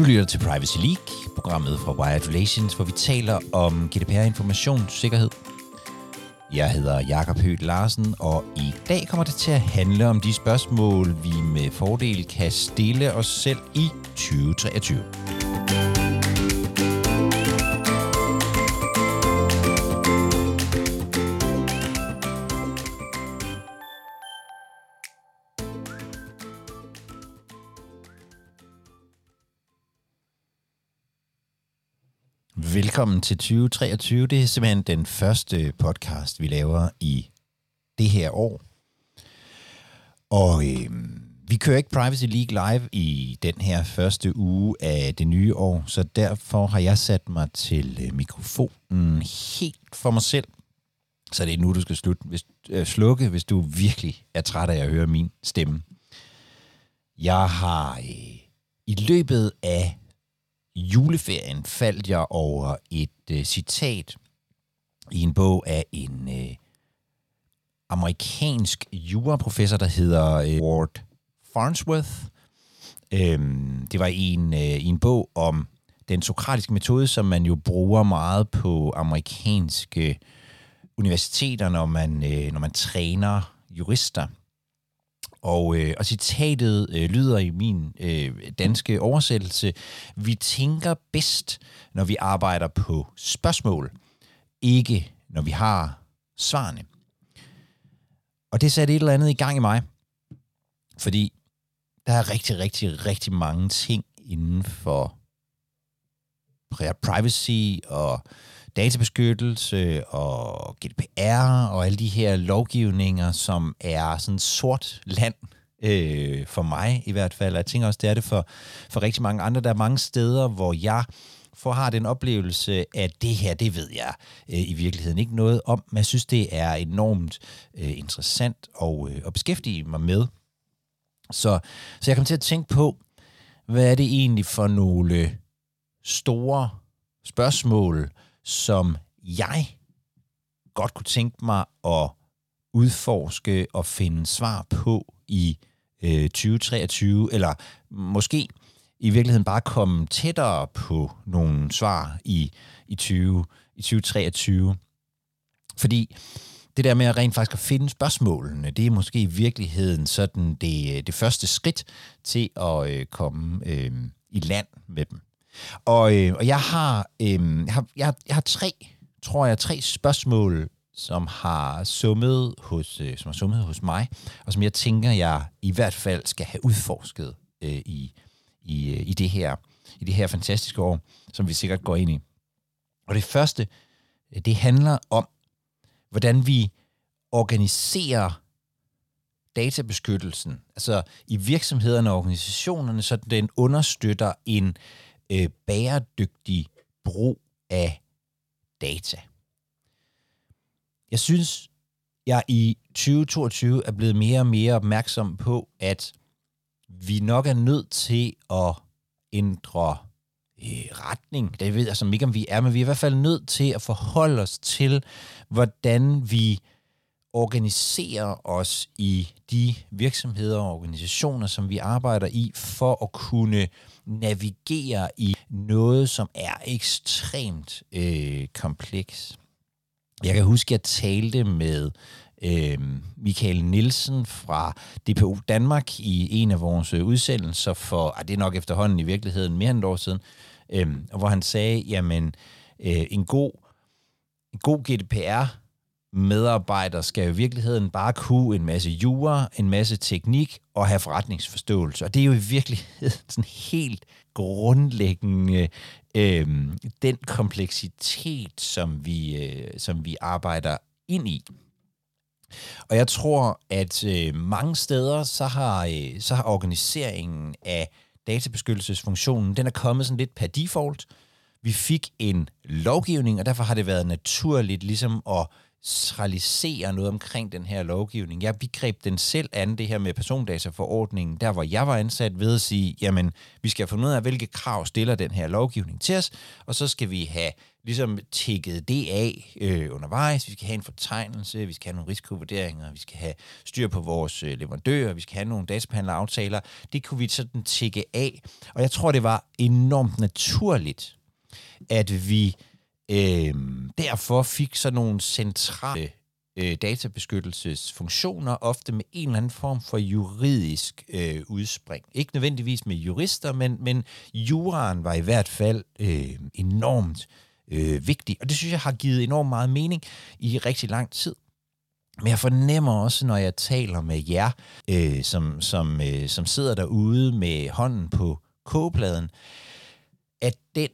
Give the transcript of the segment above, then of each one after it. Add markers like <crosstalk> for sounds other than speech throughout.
Du lytter til Privacy League, programmet fra Wired Relations, hvor vi taler om GDPR-informationssikkerhed. Jeg hedder Jakob Høgh Larsen, og i dag kommer det til at handle om de spørgsmål, vi med fordel kan stille os selv i 2023. Velkommen til 2023. Det er simpelthen den første podcast, vi laver i det her år. Og øh, vi kører ikke Privacy League live i den her første uge af det nye år, så derfor har jeg sat mig til øh, mikrofonen helt for mig selv. Så det er nu, du skal slutte, hvis, øh, slukke, hvis du virkelig er træt af at høre min stemme. Jeg har øh, i løbet af juleferien faldt jeg over et øh, citat i en bog af en øh, amerikansk juraprofessor, der hedder øh, Ward Farnsworth. Øhm, det var en, øh, i en bog om den sokratiske metode, som man jo bruger meget på amerikanske universiteter, når man, øh, når man træner jurister. Og, øh, og citatet øh, lyder i min øh, danske oversættelse, vi tænker bedst, når vi arbejder på spørgsmål, ikke når vi har svarene. Og det satte et eller andet i gang i mig, fordi der er rigtig, rigtig, rigtig mange ting inden for privacy og databeskyttelse og GDPR og alle de her lovgivninger, som er sådan sort land øh, for mig i hvert fald. Jeg tænker også, det er det for, for rigtig mange andre. Der er mange steder, hvor jeg får har den oplevelse, at det her, det ved jeg øh, i virkeligheden ikke noget om, men jeg synes, det er enormt øh, interessant og, øh, at beskæftige mig med. Så, så jeg kom til at tænke på, hvad er det egentlig for nogle store spørgsmål, som jeg godt kunne tænke mig at udforske og finde svar på i øh, 2023, eller måske i virkeligheden bare komme tættere på nogle svar i, i, 20, i 2023. Fordi det der med at rent faktisk at finde spørgsmålene, det er måske i virkeligheden sådan det, øh, det første skridt til at øh, komme øh, i land med dem. Og, øh, og jeg, har, øh, jeg, har, jeg, har, jeg har tre, tror jeg, tre spørgsmål, som har summet hos, øh, som har summet hos mig, og som jeg tænker, jeg i hvert fald skal have udforsket øh, i, i, øh, i, det her, i det her fantastiske år, som vi sikkert går ind i. Og det første, det handler om, hvordan vi organiserer databeskyttelsen, altså i virksomhederne og organisationerne, så den understøtter en øh, Øh, bæredygtig brug af data. Jeg synes, jeg i 2022 er blevet mere og mere opmærksom på, at vi nok er nødt til at ændre øh, retning. Det ved jeg som ikke, om vi er, men vi er i hvert fald nødt til at forholde os til, hvordan vi organisere os i de virksomheder og organisationer, som vi arbejder i, for at kunne navigere i noget, som er ekstremt øh, kompleks. Jeg kan huske, at jeg talte med øh, Michael Nielsen fra DPU Danmark i en af vores øh, udsendelser for, ah, det er nok efterhånden i virkeligheden mere end et år siden, øh, hvor han sagde, jamen øh, en god, en god GDPR medarbejder skal jo i virkeligheden bare kunne en masse jura, en masse teknik og have forretningsforståelse. Og det er jo i virkeligheden <laughs> sådan helt grundlæggende øh, den kompleksitet, som vi, øh, som vi arbejder ind i. Og jeg tror, at øh, mange steder, så har, øh, så har organiseringen af databeskyttelsesfunktionen, den er kommet sådan lidt per default. Vi fik en lovgivning, og derfor har det været naturligt ligesom at centralisere noget omkring den her lovgivning. Jeg greb den selv an, det her med persondataforordningen, der hvor jeg var ansat ved at sige, jamen, vi skal finde ud af, hvilke krav stiller den her lovgivning til os, og så skal vi have ligesom tækket det af øh, undervejs. Vi skal have en fortegnelse, vi skal have nogle risikovurderinger, vi skal have styr på vores øh, leverandører, vi skal have nogle databehandleraftaler. Det kunne vi sådan tække af. Og jeg tror, det var enormt naturligt, at vi øh, derfor fik så nogle centrale øh, databeskyttelsesfunktioner, ofte med en eller anden form for juridisk øh, udspring. Ikke nødvendigvis med jurister, men, men juraen var i hvert fald øh, enormt øh, vigtig, og det synes jeg har givet enormt meget mening i rigtig lang tid. Men jeg fornemmer også, når jeg taler med jer, øh, som, som, øh, som sidder derude med hånden på kogepladen, at den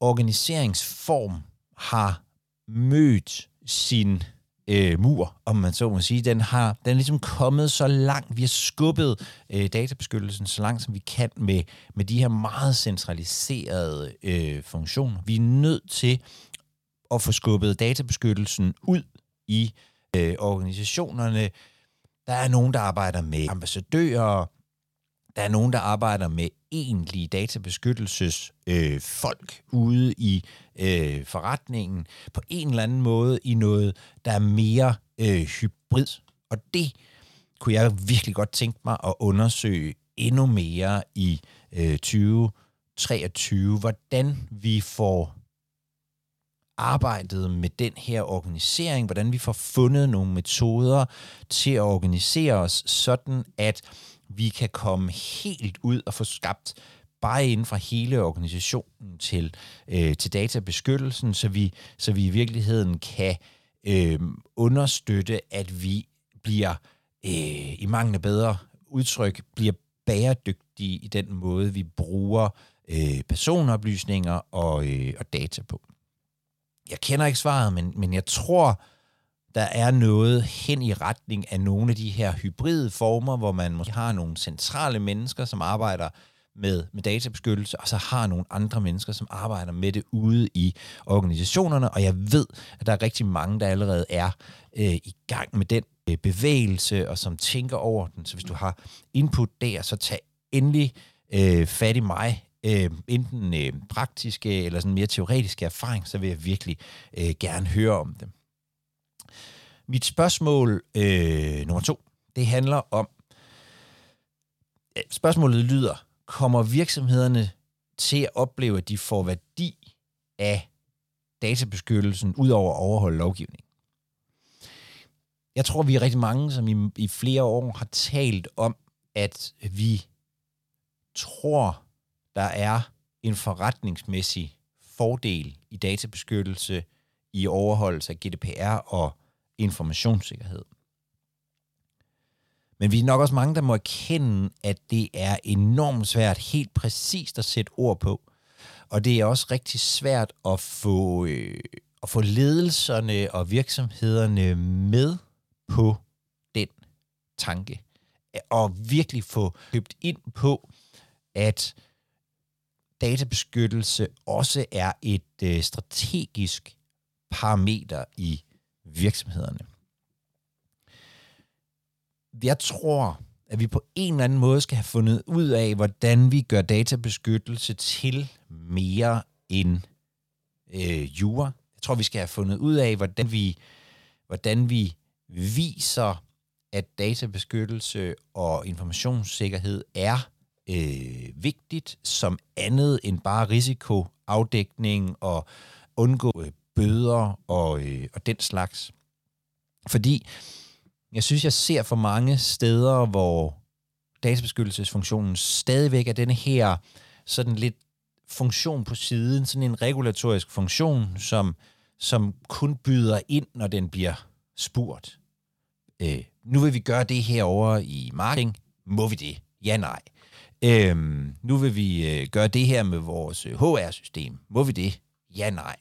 organiseringsform har mødt sin øh, mur, om man så må sige. Den, har, den er ligesom kommet så langt. Vi har skubbet øh, databeskyttelsen så langt, som vi kan med, med de her meget centraliserede øh, funktioner. Vi er nødt til at få skubbet databeskyttelsen ud i øh, organisationerne. Der er nogen, der arbejder med ambassadører, der er nogen, der arbejder med egentlige databeskyttelsesfolk øh, ude i øh, forretningen på en eller anden måde i noget, der er mere øh, hybrid. Og det kunne jeg virkelig godt tænke mig at undersøge endnu mere i øh, 2023, hvordan vi får arbejdet med den her organisering, hvordan vi får fundet nogle metoder til at organisere os sådan, at vi kan komme helt ud og få skabt bare inden for hele organisationen til, øh, til databeskyttelsen, så vi, så vi i virkeligheden kan øh, understøtte, at vi bliver, øh, i mangel bedre udtryk, bliver bæredygtige i den måde, vi bruger øh, personoplysninger og, øh, og data på. Jeg kender ikke svaret, men, men jeg tror, der er noget hen i retning af nogle af de her hybride former, hvor man måske har nogle centrale mennesker, som arbejder med, med databeskyttelse, og så har nogle andre mennesker, som arbejder med det ude i organisationerne, og jeg ved, at der er rigtig mange, der allerede er øh, i gang med den øh, bevægelse, og som tænker over den. Så hvis du har input der, så tag endelig øh, fat i mig, øh, enten øh, praktiske øh, eller sådan mere teoretiske erfaring, så vil jeg virkelig øh, gerne høre om dem. Mit spørgsmål øh, nummer to, det handler om, spørgsmålet lyder, kommer virksomhederne til at opleve, at de får værdi af databeskyttelsen, ud over at overholde lovgivning? Jeg tror, vi er rigtig mange, som i, i flere år har talt om, at vi tror, der er en forretningsmæssig fordel i databeskyttelse, i overholdelse af GDPR og informationssikkerhed. Men vi er nok også mange, der må erkende, at det er enormt svært helt præcist at sætte ord på. Og det er også rigtig svært at få, øh, at få ledelserne og virksomhederne med på den tanke. Og virkelig få købt ind på, at databeskyttelse også er et øh, strategisk parameter i virksomhederne. Jeg tror, at vi på en eller anden måde skal have fundet ud af, hvordan vi gør databeskyttelse til mere end øh, jura. Jeg tror, vi skal have fundet ud af, hvordan vi, hvordan vi viser, at databeskyttelse og informationssikkerhed er øh, vigtigt som andet end bare risikoafdækning og undgå øh, bøder og, øh, og den slags. Fordi jeg synes, jeg ser for mange steder, hvor databeskyttelsesfunktionen stadigvæk er denne her sådan lidt funktion på siden, sådan en regulatorisk funktion, som, som kun byder ind, når den bliver spurgt. Øh, nu vil vi gøre det her over i marketing. Må vi det? Ja, nej. Øh, nu vil vi øh, gøre det her med vores øh, HR-system. Må vi det? Ja, nej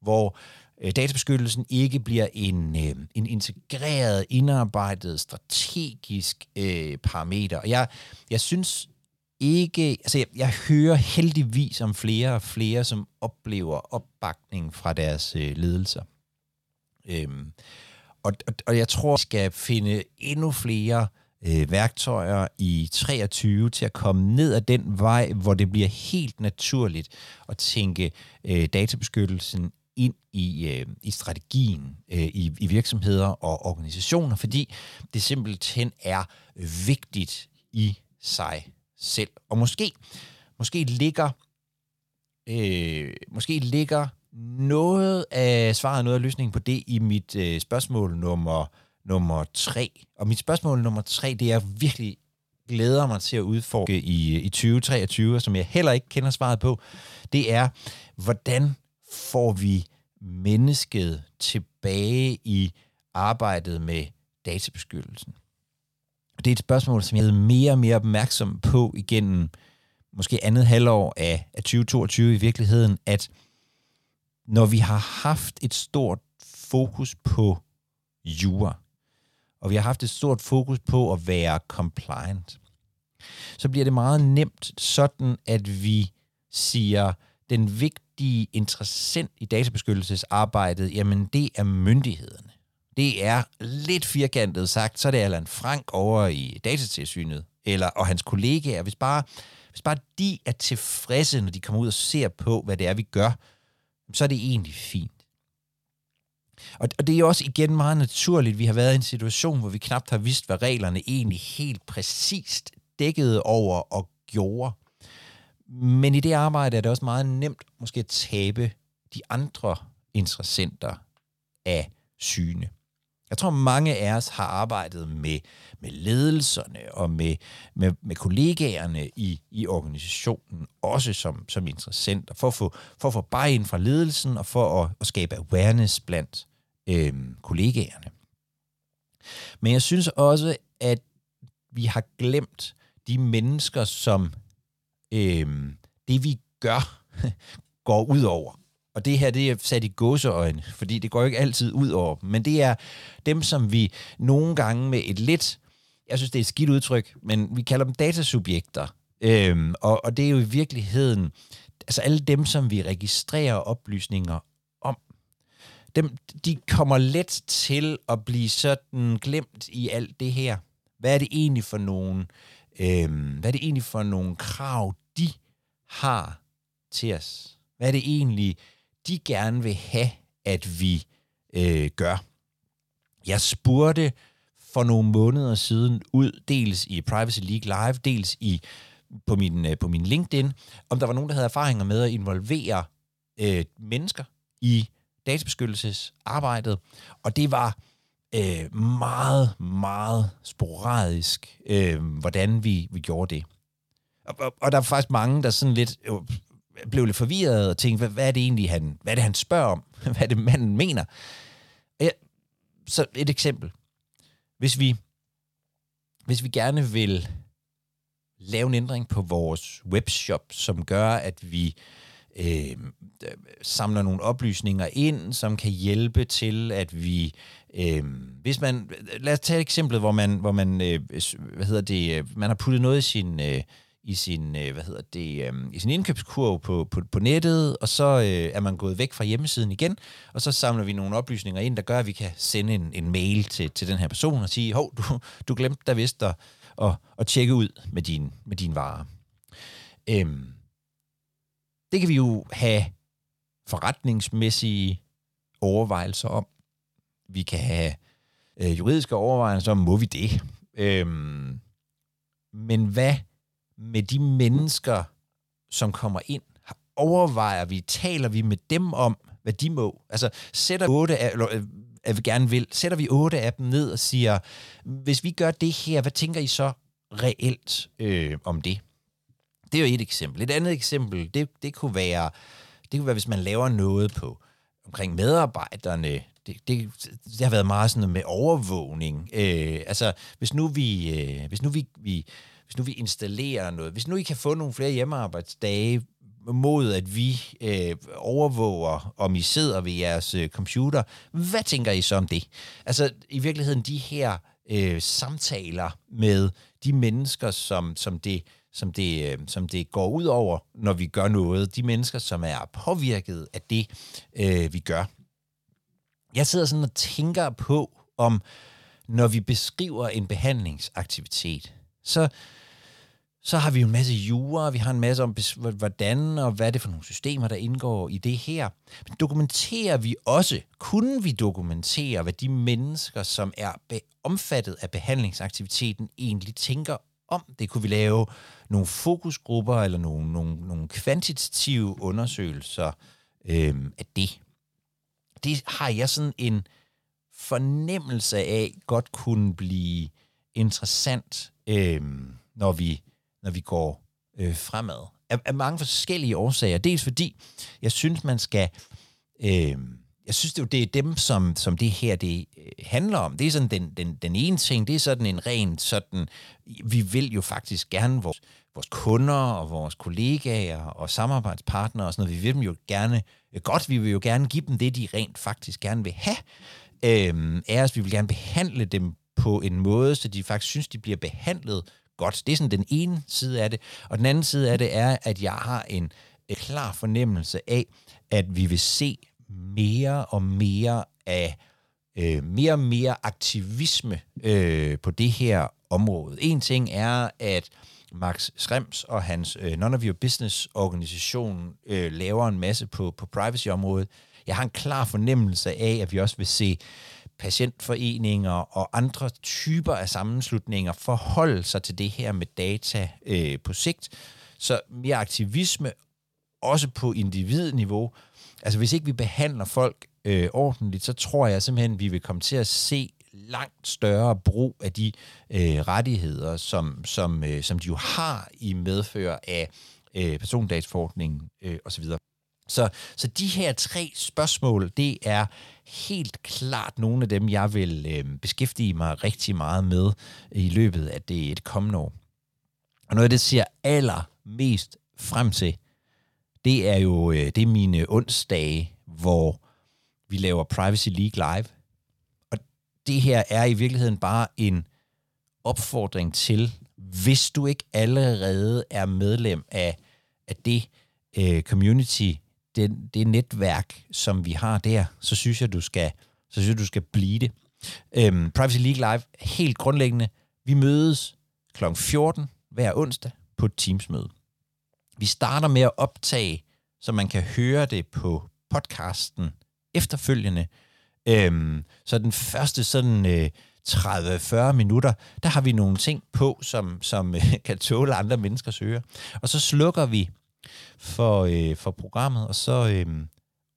hvor øh, databeskyttelsen ikke bliver en, øh, en integreret, indarbejdet, strategisk øh, parameter. Og jeg, jeg synes ikke, altså jeg, jeg hører heldigvis om flere og flere, som oplever opbakning fra deres øh, ledelser. Øhm, og, og, og jeg tror, vi skal finde endnu flere øh, værktøjer i 23 til at komme ned ad den vej, hvor det bliver helt naturligt at tænke øh, databeskyttelsen ind i, øh, i strategien øh, i, i virksomheder og organisationer, fordi det simpelthen er vigtigt i sig selv. Og måske, måske ligger øh, måske ligger noget af svaret, noget af løsningen på det i mit øh, spørgsmål nummer, nummer tre. Og mit spørgsmål nummer tre, det er virkelig glæder mig til at udforske i, i 2023, som jeg heller ikke kender svaret på, det er, hvordan får vi mennesket tilbage i arbejdet med databeskyttelsen? Og det er et spørgsmål, som jeg er mere og mere opmærksom på igennem måske andet halvår af, af 2022 i virkeligheden, at når vi har haft et stort fokus på jura, og vi har haft et stort fokus på at være compliant, så bliver det meget nemt sådan, at vi siger, den vigtige interessent i databeskyttelsesarbejdet, jamen det er myndighederne. Det er lidt firkantet sagt, så er det Allan Frank over i datatilsynet, eller, og hans kollegaer. Hvis bare, hvis bare de er tilfredse, når de kommer ud og ser på, hvad det er, vi gør, så er det egentlig fint. Og, og det er jo også igen meget naturligt, vi har været i en situation, hvor vi knap har vidst, hvad reglerne egentlig helt præcist dækkede over og gjorde. Men i det arbejde er det også meget nemt måske at tabe de andre interessenter af syne. Jeg tror, mange af os har arbejdet med, med ledelserne og med, med, med kollegaerne i, i organisationen, også som, som interessenter, for at få, for at få bare ind fra ledelsen og for at, at skabe awareness blandt øh, kollegaerne. Men jeg synes også, at vi har glemt de mennesker, som øh, det vi gør, <laughs> går ud over. Og det her, det er sat i gåseøjne, fordi det går jo ikke altid ud over dem. Men det er dem, som vi nogle gange med et lidt, jeg synes, det er et skidt udtryk, men vi kalder dem datasubjekter. Øhm, og, og det er jo i virkeligheden, altså alle dem, som vi registrerer oplysninger om, dem, de kommer let til at blive sådan glemt i alt det her. Hvad er det egentlig for nogen? Øhm, hvad er det egentlig for nogle krav, de har til os? Hvad er det egentlig, de gerne vil have, at vi øh, gør. Jeg spurgte for nogle måneder siden ud, dels i Privacy League Live, dels i på min, øh, på min LinkedIn, om der var nogen, der havde erfaringer med at involvere øh, mennesker i databeskyttelsesarbejdet, og det var øh, meget, meget sporadisk, øh, hvordan vi, vi gjorde det. Og, og, og der er faktisk mange, der sådan lidt øh, blev lidt forvirret og tænkte, hvad, hvad er det egentlig, han, hvad er det, han spørger om? <laughs> hvad er det, manden mener? Ja, så et eksempel. Hvis vi, hvis vi gerne vil lave en ændring på vores webshop, som gør, at vi øh, samler nogle oplysninger ind, som kan hjælpe til, at vi, øh, hvis man, lad os tage et eksempel, hvor man, hvor man øh, hvad hedder det, øh, man har puttet noget i sin, øh, i sin, øh, hvad hedder det, øh, i sin indkøbskurv på, på, på nettet, og så øh, er man gået væk fra hjemmesiden igen, og så samler vi nogle oplysninger ind, der gør, at vi kan sende en, en mail til, til den her person og sige, hov, du, du glemte da vist at, at, at tjekke ud med din, med din vare. Øhm, det kan vi jo have forretningsmæssige overvejelser om. Vi kan have øh, juridiske overvejelser må vi det? Øhm, men hvad med de mennesker, som kommer ind? Overvejer vi, taler vi med dem om, hvad de må? Altså, sætter otte af, eller, øh, jeg vi gerne vil, sætter vi otte af dem ned og siger, hvis vi gør det her, hvad tænker I så reelt øh, om det? Det er jo et eksempel. Et andet eksempel, det, det kunne være, det kunne være, hvis man laver noget på omkring medarbejderne. Det, det, det har været meget sådan noget med overvågning. Øh, altså, hvis nu vi, øh, hvis nu vi, vi hvis nu vi installerer noget, hvis nu I kan få nogle flere hjemmearbejdsdage mod, at vi øh, overvåger, om I sidder ved jeres øh, computer, hvad tænker I så om det? Altså i virkeligheden de her øh, samtaler med de mennesker, som, som det som det, øh, som det går ud over, når vi gør noget. De mennesker, som er påvirket af det, øh, vi gør. Jeg sidder sådan og tænker på, om når vi beskriver en behandlingsaktivitet, så, så har vi jo en masse jura, vi har en masse om, hvordan og hvad er det for nogle systemer, der indgår i det her. Men dokumenterer vi også, kunne vi dokumentere, hvad de mennesker, som er omfattet af behandlingsaktiviteten, egentlig tænker om det? Kunne vi lave nogle fokusgrupper eller nogle, nogle, nogle kvantitative undersøgelser øhm, af det? Det har jeg sådan en fornemmelse af godt kunne blive interessant, øh, når vi når vi går øh, fremad. Af, af mange forskellige årsager. Dels fordi, jeg synes, man skal... Øh, jeg synes, det, det er dem, som, som det her det øh, handler om. Det er sådan den, den, den ene ting, det er sådan en ren sådan... Vi vil jo faktisk gerne vores, vores kunder og vores kollegaer og samarbejdspartnere og sådan noget, vi vil dem jo gerne øh, godt, vi vil jo gerne give dem det, de rent faktisk gerne vil have. Øh, er os, vi vil gerne behandle dem på en måde, så de faktisk synes, de bliver behandlet godt. Det er sådan den ene side af det. Og den anden side af det er, at jeg har en øh, klar fornemmelse af, at vi vil se mere og mere af øh, mere og mere aktivisme øh, på det her område. En ting er, at Max Schrems og hans øh, None of Your Business organisation øh, laver en masse på, på privacy-området. Jeg har en klar fornemmelse af, at vi også vil se patientforeninger og andre typer af sammenslutninger forholde sig til det her med data øh, på sigt. Så mere aktivisme, også på individniveau. Altså hvis ikke vi behandler folk øh, ordentligt, så tror jeg simpelthen, vi vil komme til at se langt større brug af de øh, rettigheder, som, som, øh, som de jo har i medfører af øh, persondagsforordningen øh, osv. Så, så de her tre spørgsmål, det er helt klart nogle af dem, jeg vil øh, beskæftige mig rigtig meget med i løbet af det et kommende år. Og noget af det, ser allermest frem til, det er jo øh, det er mine onsdage, hvor vi laver Privacy League live. Og det her er i virkeligheden bare en opfordring til, hvis du ikke allerede er medlem af, af det øh, community, det, det netværk, som vi har der, så synes jeg, du skal, så synes jeg, du skal blive det. Øhm, Privacy League Live, helt grundlæggende, vi mødes kl. 14 hver onsdag på et Teams-møde. Vi starter med at optage, så man kan høre det på podcasten efterfølgende. Øhm, så den første sådan øh, 30-40 minutter, der har vi nogle ting på, som, som øh, <laughs> kan tåle andre menneskers øre. Og så slukker vi for, øh, for programmet, og så, øh,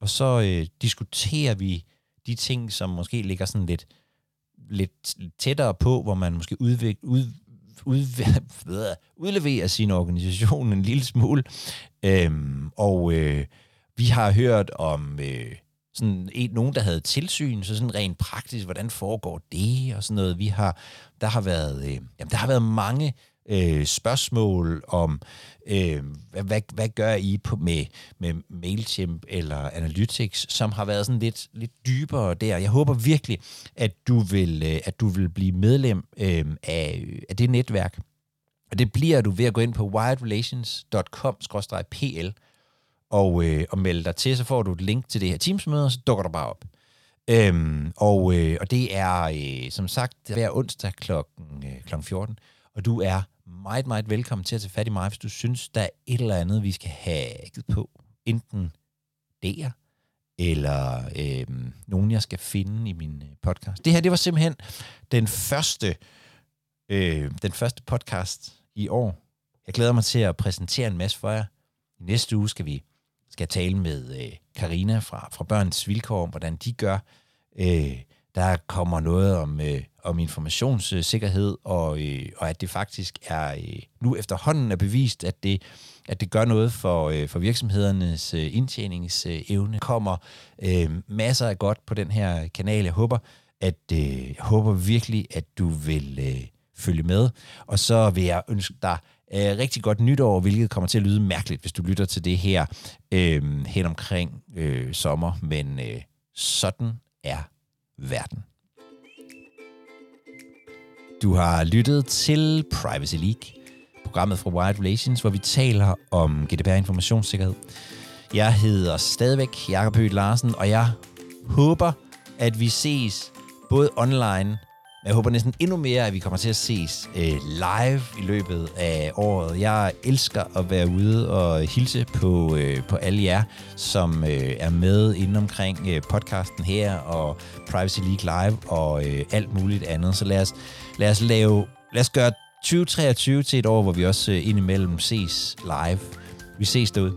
og så øh, diskuterer vi de ting, som måske ligger sådan lidt, lidt tættere på, hvor man måske udvik, ud, ud, <laughs> udleverer sin organisation en lille smule. Øhm, og øh, vi har hørt om øh, sådan en, nogen, der havde tilsyn, så sådan rent praktisk, hvordan foregår det og sådan noget. Vi har, der har været, øh, jamen, der har været mange øh, spørgsmål om, øh, hvad, hvad, hvad gør I på, med, med MailChimp eller Analytics, som har været sådan lidt, lidt dybere der. Jeg håber virkelig, at du vil, øh, at du vil blive medlem øh, af, af det netværk. Og det bliver du ved at gå ind på wiredrelations.com-pl og, øh, og melde dig til, så får du et link til det her Teams-møde, og så dukker du bare op. Øhm, og, øh, og det er øh, som sagt hver onsdag kl. Øh, 14, og du er meget, meget velkommen til at tage fat i mig, hvis du synes, der er et eller andet, vi skal have på. Enten der, eller øh, nogen, jeg skal finde i min øh, podcast. Det her, det var simpelthen den første, øh, den første podcast i år. Jeg glæder mig til at præsentere en masse for jer. I næste uge skal vi skal tale med øh, Karina fra, fra Børns Vilkår om, hvordan de gør. Øh, der kommer noget om, øh, om informationssikkerhed, og, øh, og at det faktisk er øh, nu efterhånden er bevist, at det, at det gør noget for, øh, for virksomhedernes øh, indtjeningsevne. kommer øh, masser af godt på den her kanal. Jeg håber, at øh, jeg håber virkelig, at du vil øh, følge med. Og så vil jeg ønske dig øh, rigtig godt nytår, hvilket kommer til at lyde mærkeligt, hvis du lytter til det her øh, hen omkring øh, sommer. Men øh, sådan er verden. Du har lyttet til Privacy League, programmet fra Wired Relations, hvor vi taler om GDPR-informationssikkerhed. Jeg hedder stadigvæk Jakob Høgh Larsen, og jeg håber, at vi ses både online men jeg håber næsten endnu mere, at vi kommer til at ses øh, live i løbet af året. Jeg elsker at være ude og hilse på, øh, på alle jer, som øh, er med inden omkring øh, podcasten her og Privacy League Live og øh, alt muligt andet. Så lad os, lad os lave, lad os gøre 2023 til et år, hvor vi også øh, indimellem ses live. Vi ses derude.